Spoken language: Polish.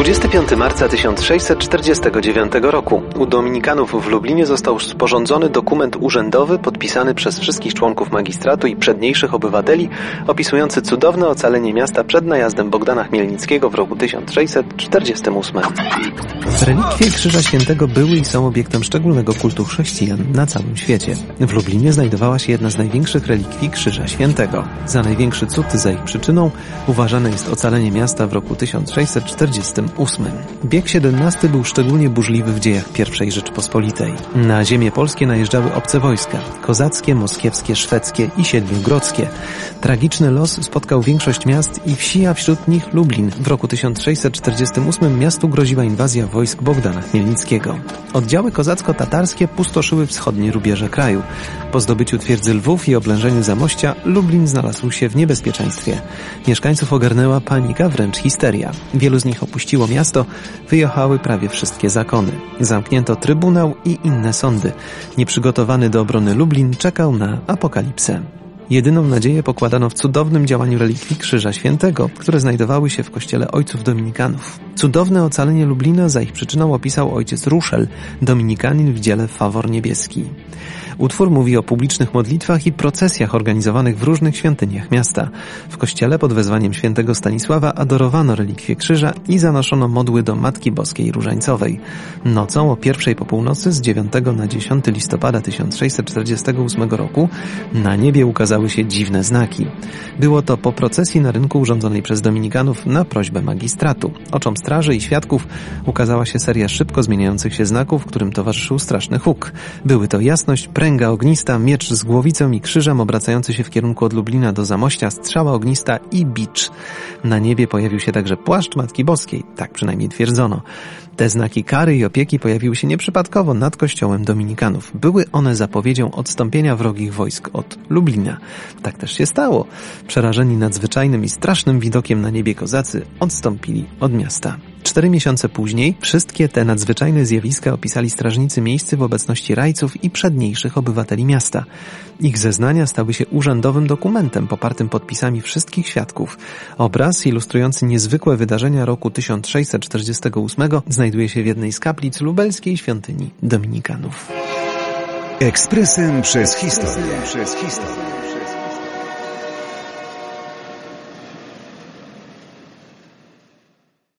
25 marca 1649 roku u Dominikanów w Lublinie został sporządzony dokument urzędowy podpisany przez wszystkich członków magistratu i przedniejszych obywateli opisujący cudowne ocalenie miasta przed najazdem Bogdana Chmielnickiego w roku 1648. Relikwie Krzyża Świętego były i są obiektem szczególnego kultu chrześcijan na całym świecie. W Lublinie znajdowała się jedna z największych relikwii Krzyża Świętego. Za największy cud za ich przyczyną uważane jest ocalenie miasta w roku 1648. Bieg XVII był szczególnie burzliwy w dziejach I Rzeczpospolitej. Na ziemię polskie najeżdżały obce wojska, kozackie, moskiewskie, szwedzkie i siedmiogrodzkie. Tragiczny los spotkał większość miast i wsi, a wśród nich Lublin. W roku 1648 miastu groziła inwazja wojsk Bogdana Chmielnickiego. Oddziały kozacko-tatarskie pustoszyły wschodnie rubieże kraju. Po zdobyciu twierdzy Lwów i oblężeniu Zamościa, Lublin znalazł się w niebezpieczeństwie. Mieszkańców ogarnęła panika, wręcz histeria. Wielu z nich opuściło miasto, wyjechały prawie wszystkie zakony. Zamknięto trybunał i inne sądy. Nieprzygotowany do obrony Lublin czekał na apokalipsę. Jedyną nadzieję pokładano w cudownym działaniu relikwii Krzyża Świętego, które znajdowały się w kościele ojców dominikanów. Cudowne ocalenie Lublina za ich przyczyną opisał ojciec Ruszel, dominikanin w dziele Fawor Niebieski. Utwór mówi o publicznych modlitwach i procesjach organizowanych w różnych świątyniach miasta. W kościele pod wezwaniem świętego Stanisława adorowano relikwie krzyża i zanoszono modły do Matki Boskiej Różańcowej. Nocą o pierwszej po północy z 9 na 10 listopada 1648 roku na niebie ukazały się dziwne znaki. Było to po procesji na rynku urządzonej przez dominikanów na prośbę magistratu. Oczom straży i świadków ukazała się seria szybko zmieniających się znaków, którym towarzyszył straszny huk. Były to jasność, pręga ognista, miecz z głowicą i krzyżem obracający się w kierunku od Lublina do Zamościa, strzała ognista i bicz. Na niebie pojawił się także płaszcz Matki Boskiej, tak przynajmniej twierdzono. Te znaki kary i opieki pojawiły się nieprzypadkowo nad kościołem dominikanów. Były one zapowiedzią odstąpienia wrogich wojsk od Lublina. Tak też się stało. Przerażeni nadzwyczajnym i strasznym widokiem na niebie kozacy odstąpili od miasta. Cztery miesiące później wszystkie te nadzwyczajne zjawiska opisali strażnicy miejscy w obecności rajców i przedniejszych obywateli miasta. Ich zeznania stały się urzędowym dokumentem popartym podpisami wszystkich świadków. Obraz ilustrujący niezwykłe wydarzenia roku 1648 znajduje się w jednej z kaplic lubelskiej świątyni Dominikanów. Ekspresem przez historię. Przez historię.